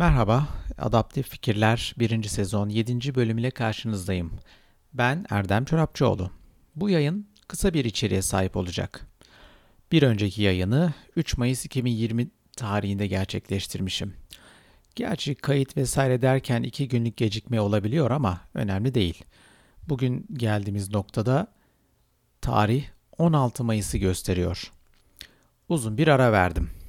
Merhaba, Adaptif Fikirler 1. sezon 7. bölüm ile karşınızdayım. Ben Erdem Çorapçıoğlu. Bu yayın kısa bir içeriğe sahip olacak. Bir önceki yayını 3 Mayıs 2020 tarihinde gerçekleştirmişim. Gerçi kayıt vesaire derken 2 günlük gecikme olabiliyor ama önemli değil. Bugün geldiğimiz noktada tarih 16 Mayıs'ı gösteriyor. Uzun bir ara verdim.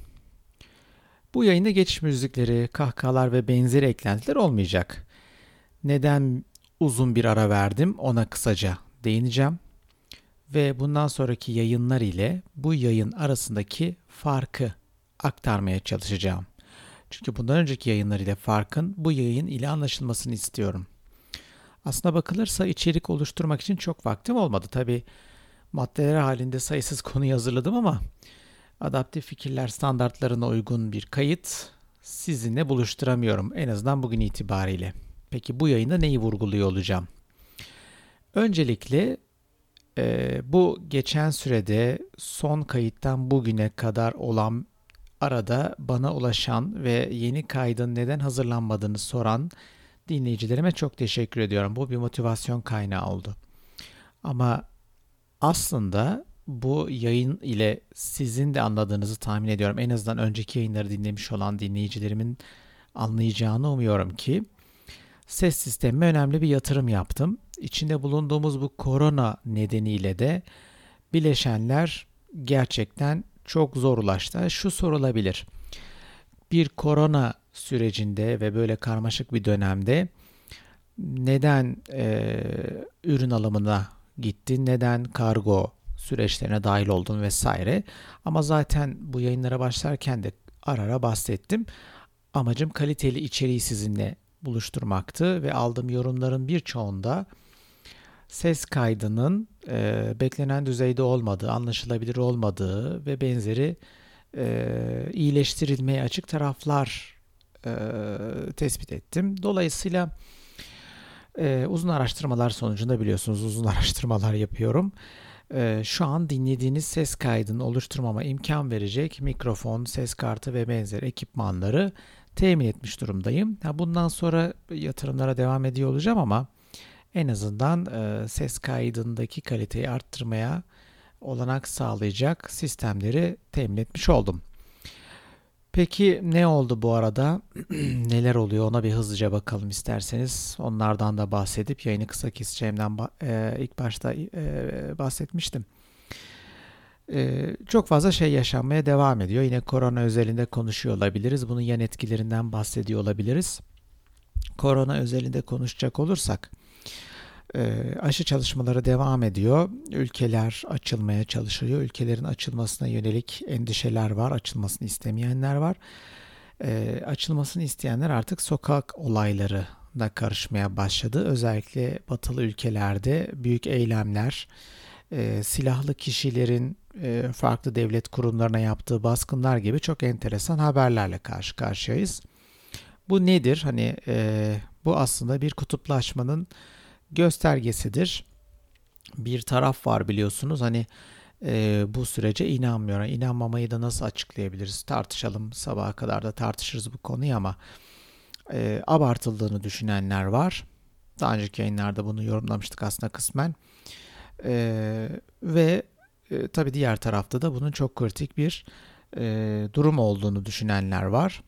Bu yayında geçiş müzikleri, kahkahalar ve benzeri eklentiler olmayacak. Neden uzun bir ara verdim ona kısaca değineceğim. Ve bundan sonraki yayınlar ile bu yayın arasındaki farkı aktarmaya çalışacağım. Çünkü bundan önceki yayınlar ile farkın bu yayın ile anlaşılmasını istiyorum. Aslına bakılırsa içerik oluşturmak için çok vaktim olmadı. Tabi maddeler halinde sayısız konuyu hazırladım ama adaptif fikirler standartlarına uygun bir kayıt sizinle buluşturamıyorum en azından bugün itibariyle. Peki bu yayında neyi vurguluyor olacağım? Öncelikle e, bu geçen sürede son kayıttan bugüne kadar olan arada bana ulaşan ve yeni kaydın neden hazırlanmadığını soran dinleyicilerime çok teşekkür ediyorum. Bu bir motivasyon kaynağı oldu. Ama aslında bu yayın ile sizin de anladığınızı tahmin ediyorum. En azından önceki yayınları dinlemiş olan dinleyicilerimin anlayacağını umuyorum ki ses sistemime önemli bir yatırım yaptım. İçinde bulunduğumuz bu korona nedeniyle de bileşenler gerçekten çok zorlaştı. Şu sorulabilir. Bir korona sürecinde ve böyle karmaşık bir dönemde neden e, ürün alımına gittin, neden kargo süreçlerine dahil oldun vesaire. Ama zaten bu yayınlara başlarken de ara ara bahsettim. Amacım kaliteli içeriği sizinle buluşturmaktı ve aldığım yorumların birçoğunda ses kaydının e, beklenen düzeyde olmadığı, anlaşılabilir olmadığı ve benzeri e, iyileştirilmeye açık taraflar e, tespit ettim. Dolayısıyla e, uzun araştırmalar sonucunda biliyorsunuz uzun araştırmalar yapıyorum. E, şu an dinlediğiniz ses kaydını oluşturmama imkan verecek mikrofon, ses kartı ve benzeri ekipmanları temin etmiş durumdayım. Bundan sonra yatırımlara devam ediyor olacağım ama en azından e, ses kaydındaki kaliteyi arttırmaya olanak sağlayacak sistemleri temin etmiş oldum. Peki ne oldu bu arada? Neler oluyor ona bir hızlıca bakalım isterseniz. Onlardan da bahsedip yayını kısa keseceğimden e, ilk başta e, bahsetmiştim. E, çok fazla şey yaşanmaya devam ediyor. Yine korona özelinde konuşuyor olabiliriz. Bunun yan etkilerinden bahsediyor olabiliriz. Korona özelinde konuşacak olursak aşı çalışmaları devam ediyor. Ülkeler açılmaya çalışıyor. Ülkelerin açılmasına yönelik endişeler var. Açılmasını istemeyenler var. Açılmasını isteyenler artık sokak olayları da karışmaya başladı. Özellikle batılı ülkelerde büyük eylemler, silahlı kişilerin farklı devlet kurumlarına yaptığı baskınlar gibi çok enteresan haberlerle karşı karşıyayız. Bu nedir? Hani e, bu aslında bir kutuplaşmanın göstergesidir. Bir taraf var biliyorsunuz hani e, bu sürece inanmıyor. İnanmamayı da nasıl açıklayabiliriz? Tartışalım sabaha kadar da tartışırız bu konuyu ama e, abartıldığını düşünenler var. Daha önceki yayınlarda bunu yorumlamıştık aslında kısmen. E, ve e, tabii diğer tarafta da bunun çok kritik bir e, durum olduğunu düşünenler var.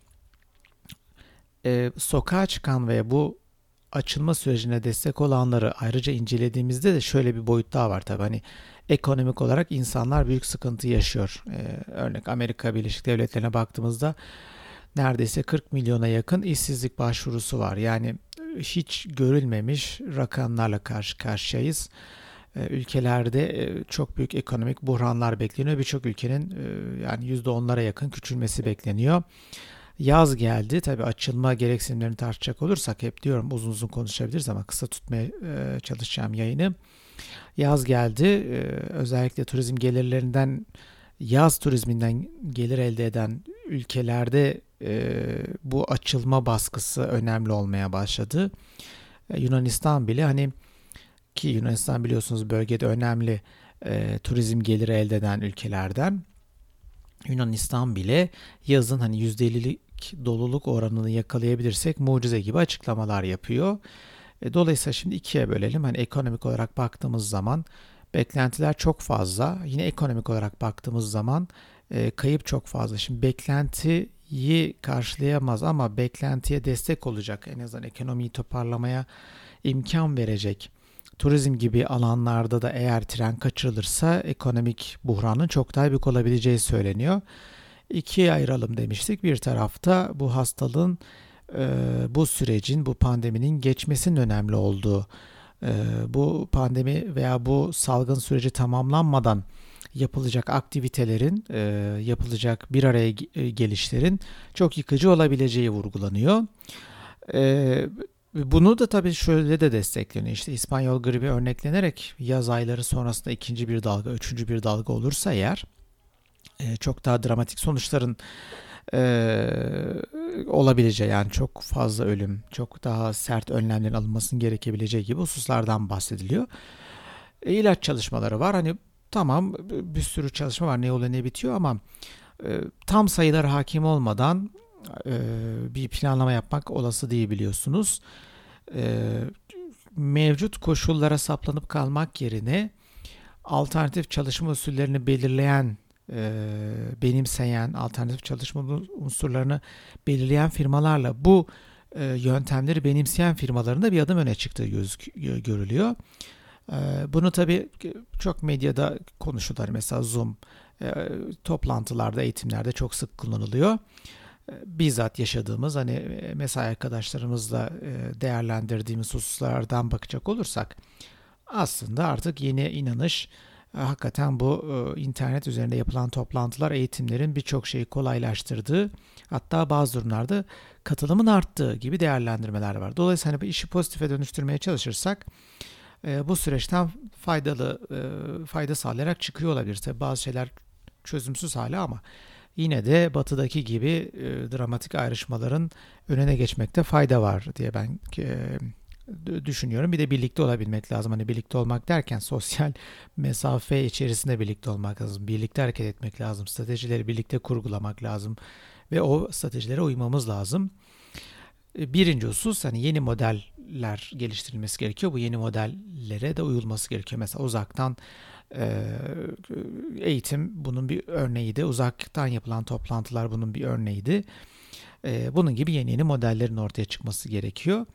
E, sokağa çıkan ve bu açılma sürecine destek olanları ayrıca incelediğimizde de şöyle bir boyut daha var tabii. Hani ekonomik olarak insanlar büyük sıkıntı yaşıyor. Ee, örnek Amerika Birleşik Devletleri'ne baktığımızda neredeyse 40 milyona yakın işsizlik başvurusu var. Yani hiç görülmemiş rakamlarla karşı karşıyayız. Ee, ülkelerde e, çok büyük ekonomik buhranlar bekleniyor. Birçok ülkenin e, yani %10'lara yakın küçülmesi bekleniyor. Yaz geldi. Tabi açılma gereksinimlerini tartışacak olursak hep diyorum uzun uzun konuşabiliriz ama kısa tutmaya e, çalışacağım yayını. Yaz geldi. E, özellikle turizm gelirlerinden yaz turizminden gelir elde eden ülkelerde e, bu açılma baskısı önemli olmaya başladı. Yunanistan bile hani ki Yunanistan biliyorsunuz bölgede önemli e, turizm geliri elde eden ülkelerden. Yunanistan bile yazın hani %50'lik yüksek doluluk oranını yakalayabilirsek mucize gibi açıklamalar yapıyor. E, dolayısıyla şimdi ikiye bölelim. Hani ekonomik olarak baktığımız zaman beklentiler çok fazla. Yine ekonomik olarak baktığımız zaman e, kayıp çok fazla. Şimdi beklentiyi karşılayamaz ama beklentiye destek olacak. En azından ekonomiyi toparlamaya imkan verecek. Turizm gibi alanlarda da eğer tren kaçırılırsa ekonomik buhranın çok daha büyük olabileceği söyleniyor. İkiye ayıralım demiştik. Bir tarafta bu hastalığın bu sürecin, bu pandeminin geçmesinin önemli olduğu, bu pandemi veya bu salgın süreci tamamlanmadan yapılacak aktivitelerin, yapılacak bir araya gelişlerin çok yıkıcı olabileceği vurgulanıyor. Bunu da tabii şöyle de destekleniyor. İşte İspanyol gribi örneklenerek yaz ayları sonrasında ikinci bir dalga, üçüncü bir dalga olursa eğer çok daha dramatik sonuçların olabileceği yani çok fazla ölüm, çok daha sert önlemlerin alınmasının gerekebileceği gibi hususlardan bahsediliyor. E, ilaç çalışmaları var. Hani tamam bir sürü çalışma var ne oluyor ne bitiyor ama e, tam sayılar hakim olmadan e, bir planlama yapmak olası değil biliyorsunuz. E, mevcut koşullara saplanıp kalmak yerine alternatif çalışma usullerini belirleyen e, benimseyen, alternatif çalışma unsurlarını belirleyen firmalarla bu e, yöntemleri benimseyen firmaların da bir adım öne çıktığı göz, görülüyor. E, bunu tabii çok medyada konuşuyorlar. Mesela Zoom e, toplantılarda, eğitimlerde çok sık kullanılıyor. E, bizzat yaşadığımız hani e, mesai arkadaşlarımızla e, değerlendirdiğimiz hususlardan bakacak olursak aslında artık yeni inanış e, hakikaten bu internet üzerinde yapılan toplantılar eğitimlerin birçok şeyi kolaylaştırdığı hatta bazı durumlarda katılımın arttığı gibi değerlendirmeler var. Dolayısıyla hani işi pozitife dönüştürmeye çalışırsak bu süreçten faydalı fayda sağlayarak çıkıyor olabilir. Tabii bazı şeyler çözümsüz hala ama yine de batıdaki gibi dramatik ayrışmaların önüne geçmekte fayda var diye ben düşünüyorum. Bir de birlikte olabilmek lazım. Hani birlikte olmak derken sosyal mesafe içerisinde birlikte olmak lazım. Birlikte hareket etmek lazım. Stratejileri birlikte kurgulamak lazım. Ve o stratejilere uymamız lazım. E, birinci husus hani yeni modeller geliştirilmesi gerekiyor. Bu yeni modellere de uyulması gerekiyor. Mesela uzaktan e, eğitim bunun bir örneğiydi. Uzaktan yapılan toplantılar bunun bir örneğiydi. Bunun gibi yeni yeni modellerin ortaya çıkması gerekiyor.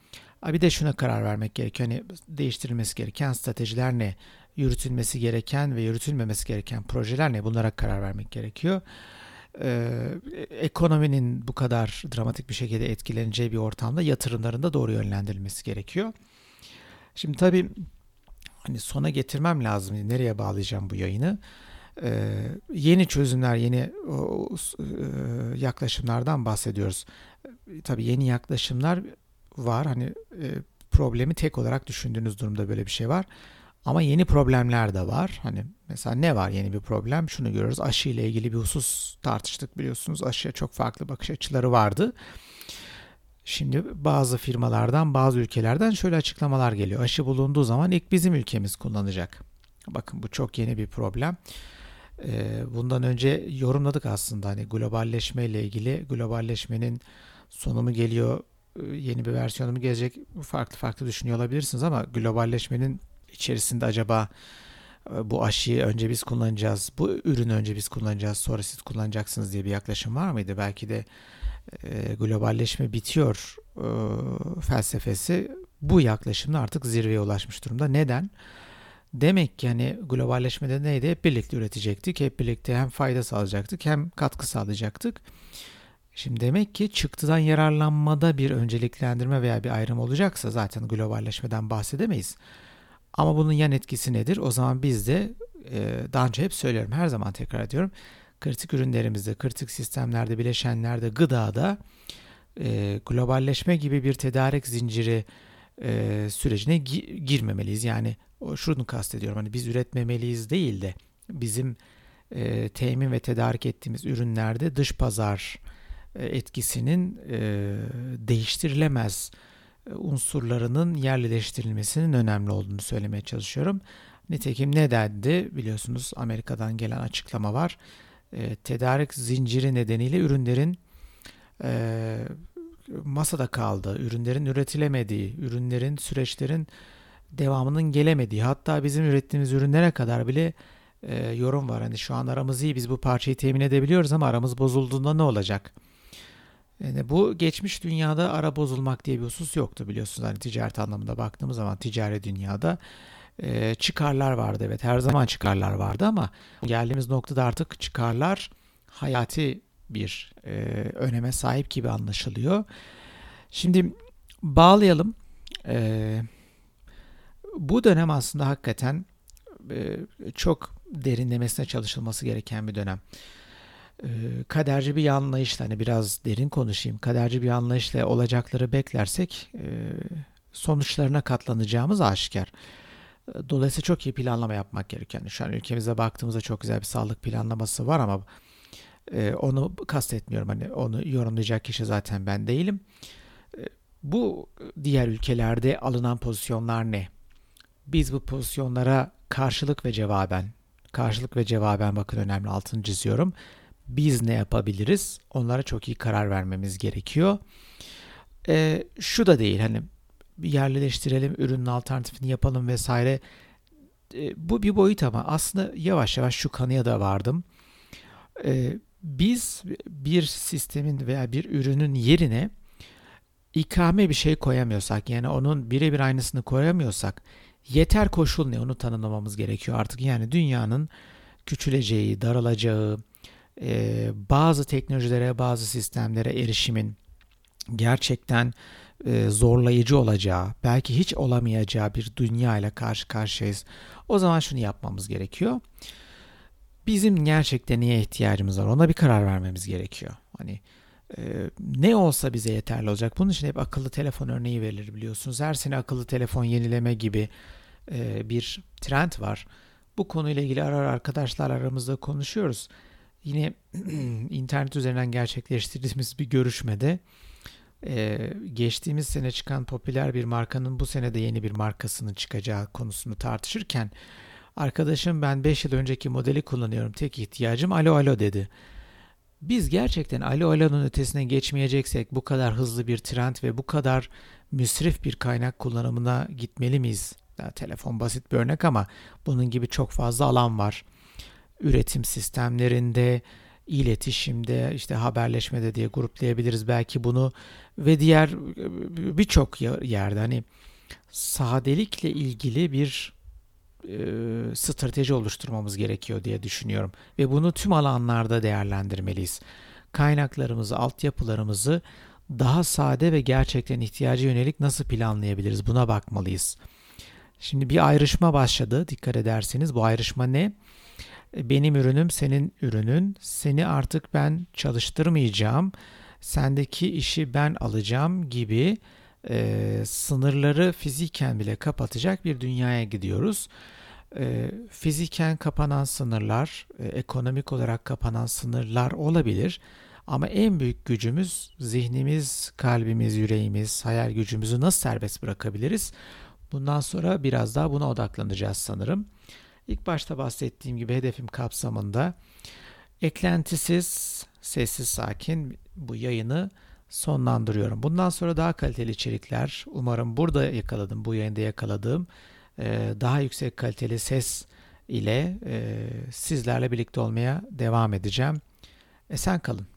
Bir de şuna karar vermek gerekiyor. Hani değiştirilmesi gereken stratejiler ne? Yürütülmesi gereken ve yürütülmemesi gereken projeler ne? Bunlara karar vermek gerekiyor. Ee, ekonominin bu kadar dramatik bir şekilde etkileneceği bir ortamda yatırımların da doğru yönlendirilmesi gerekiyor. Şimdi tabii hani sona getirmem lazım. Nereye bağlayacağım bu yayını? Ee, yeni çözümler, yeni e, yaklaşımlardan bahsediyoruz. Tabii yeni yaklaşımlar var. Hani e, problemi tek olarak düşündüğünüz durumda böyle bir şey var. Ama yeni problemler de var. Hani mesela ne var yeni bir problem? Şunu görüyoruz. Aşı ile ilgili bir husus tartıştık biliyorsunuz. Aşıya çok farklı bakış açıları vardı. Şimdi bazı firmalardan, bazı ülkelerden şöyle açıklamalar geliyor. Aşı bulunduğu zaman ilk bizim ülkemiz kullanacak. Bakın bu çok yeni bir problem. E, bundan önce yorumladık aslında hani globalleşme ile ilgili globalleşmenin sonu mu geliyor e, yeni bir versiyonu mu gelecek farklı farklı düşünüyor olabilirsiniz ama globalleşmenin içerisinde acaba e, bu aşıyı önce biz kullanacağız, bu ürünü önce biz kullanacağız, sonra siz kullanacaksınız diye bir yaklaşım var mıydı? Belki de e, globalleşme bitiyor e, felsefesi bu yaklaşımda artık zirveye ulaşmış durumda. Neden? Demek ki hani globalleşmede neydi? Hep birlikte üretecektik, hep birlikte hem fayda sağlayacaktık hem katkı sağlayacaktık. Şimdi demek ki çıktıdan yararlanmada bir önceliklendirme veya bir ayrım olacaksa zaten globalleşmeden bahsedemeyiz. Ama bunun yan etkisi nedir? O zaman biz de e, daha önce hep söylüyorum, her zaman tekrar ediyorum. Kritik ürünlerimizde, kritik sistemlerde, bileşenlerde, gıdada e, globalleşme gibi bir tedarik zinciri e, sürecine gi- girmemeliyiz. Yani şunu kastediyorum. Hani biz üretmemeliyiz değil de bizim e, temin ve tedarik ettiğimiz ürünlerde dış pazar e, etkisinin e, değiştirilemez e, unsurlarının yerleştirilmesinin önemli olduğunu söylemeye çalışıyorum. Nitekim ne dendi biliyorsunuz Amerika'dan gelen açıklama var. Tedarik zinciri nedeniyle ürünlerin e, masada kaldı. Ürünlerin üretilemediği, ürünlerin, süreçlerin devamının gelemediği, hatta bizim ürettiğimiz ürünlere kadar bile e, yorum var. Hani şu an aramız iyi, biz bu parçayı temin edebiliyoruz ama aramız bozulduğunda ne olacak? Yani bu geçmiş dünyada ara bozulmak diye bir husus yoktu biliyorsunuz. Hani ticaret anlamında baktığımız zaman ticari dünyada e, çıkarlar vardı. Evet her zaman çıkarlar vardı ama geldiğimiz noktada artık çıkarlar hayati bir e, öneme sahip gibi anlaşılıyor. Şimdi bağlayalım. E, bu dönem aslında hakikaten e, çok derinlemesine çalışılması gereken bir dönem. E, kaderci bir anlayışla hani biraz derin konuşayım. Kaderci bir anlayışla olacakları beklersek e, sonuçlarına katlanacağımız aşikar. Dolayısıyla çok iyi planlama yapmak gerekiyor. Yani şu an ülkemize baktığımızda çok güzel bir sağlık planlaması var ama e, onu kastetmiyorum. Hani onu yorumlayacak kişi zaten ben değilim. E, bu diğer ülkelerde alınan pozisyonlar ne? Biz bu pozisyonlara karşılık ve cevaben, karşılık ve cevaben bakın önemli altını çiziyorum. Biz ne yapabiliriz? Onlara çok iyi karar vermemiz gerekiyor. E, şu da değil hani yerleştirelim, ürünün alternatifini yapalım vesaire. E, bu bir boyut ama aslında yavaş yavaş şu kanıya da vardım. E, biz bir sistemin veya bir ürünün yerine ikame bir şey koyamıyorsak yani onun birebir aynısını koyamıyorsak yeter koşul ne onu tanımlamamız gerekiyor artık. Yani dünyanın küçüleceği, daralacağı, e, bazı teknolojilere, bazı sistemlere erişimin gerçekten e, zorlayıcı olacağı, belki hiç olamayacağı bir dünya ile karşı karşıyayız. O zaman şunu yapmamız gerekiyor. Bizim gerçekten neye ihtiyacımız var? Ona bir karar vermemiz gerekiyor. Hani e, ne olsa bize yeterli olacak. Bunun için hep akıllı telefon örneği verilir biliyorsunuz. Her sene akıllı telefon yenileme gibi e, bir trend var. Bu konuyla ilgili arar arkadaşlar aramızda konuşuyoruz. Yine internet üzerinden gerçekleştirdiğimiz bir görüşmede ee, geçtiğimiz sene çıkan popüler bir markanın bu sene de yeni bir markasının çıkacağı konusunu tartışırken arkadaşım ben 5 yıl önceki modeli kullanıyorum tek ihtiyacım alo alo dedi. Biz gerçekten alo alo'nun ötesine geçmeyeceksek bu kadar hızlı bir trend ve bu kadar müsrif bir kaynak kullanımına gitmeli miyiz? Ya, telefon basit bir örnek ama bunun gibi çok fazla alan var. Üretim sistemlerinde, iletişimde, işte haberleşmede diye gruplayabiliriz belki bunu ve diğer birçok yerde hani sadelikle ilgili bir e, strateji oluşturmamız gerekiyor diye düşünüyorum ve bunu tüm alanlarda değerlendirmeliyiz. Kaynaklarımızı, altyapılarımızı daha sade ve gerçekten ihtiyaca yönelik nasıl planlayabiliriz buna bakmalıyız. Şimdi bir ayrışma başladı dikkat ederseniz bu ayrışma ne? Benim ürünüm senin ürünün. Seni artık ben çalıştırmayacağım. Sendeki işi ben alacağım gibi e, sınırları fiziken bile kapatacak bir dünyaya gidiyoruz. E, fiziken kapanan sınırlar, e, ekonomik olarak kapanan sınırlar olabilir. Ama en büyük gücümüz zihnimiz, kalbimiz, yüreğimiz, hayal gücümüzü nasıl serbest bırakabiliriz? Bundan sonra biraz daha buna odaklanacağız sanırım. İlk başta bahsettiğim gibi hedefim kapsamında eklentisiz, sessiz, sakin bu yayını sonlandırıyorum. Bundan sonra daha kaliteli içerikler, umarım burada yakaladım, bu yayında yakaladığım daha yüksek kaliteli ses ile sizlerle birlikte olmaya devam edeceğim. Esen kalın.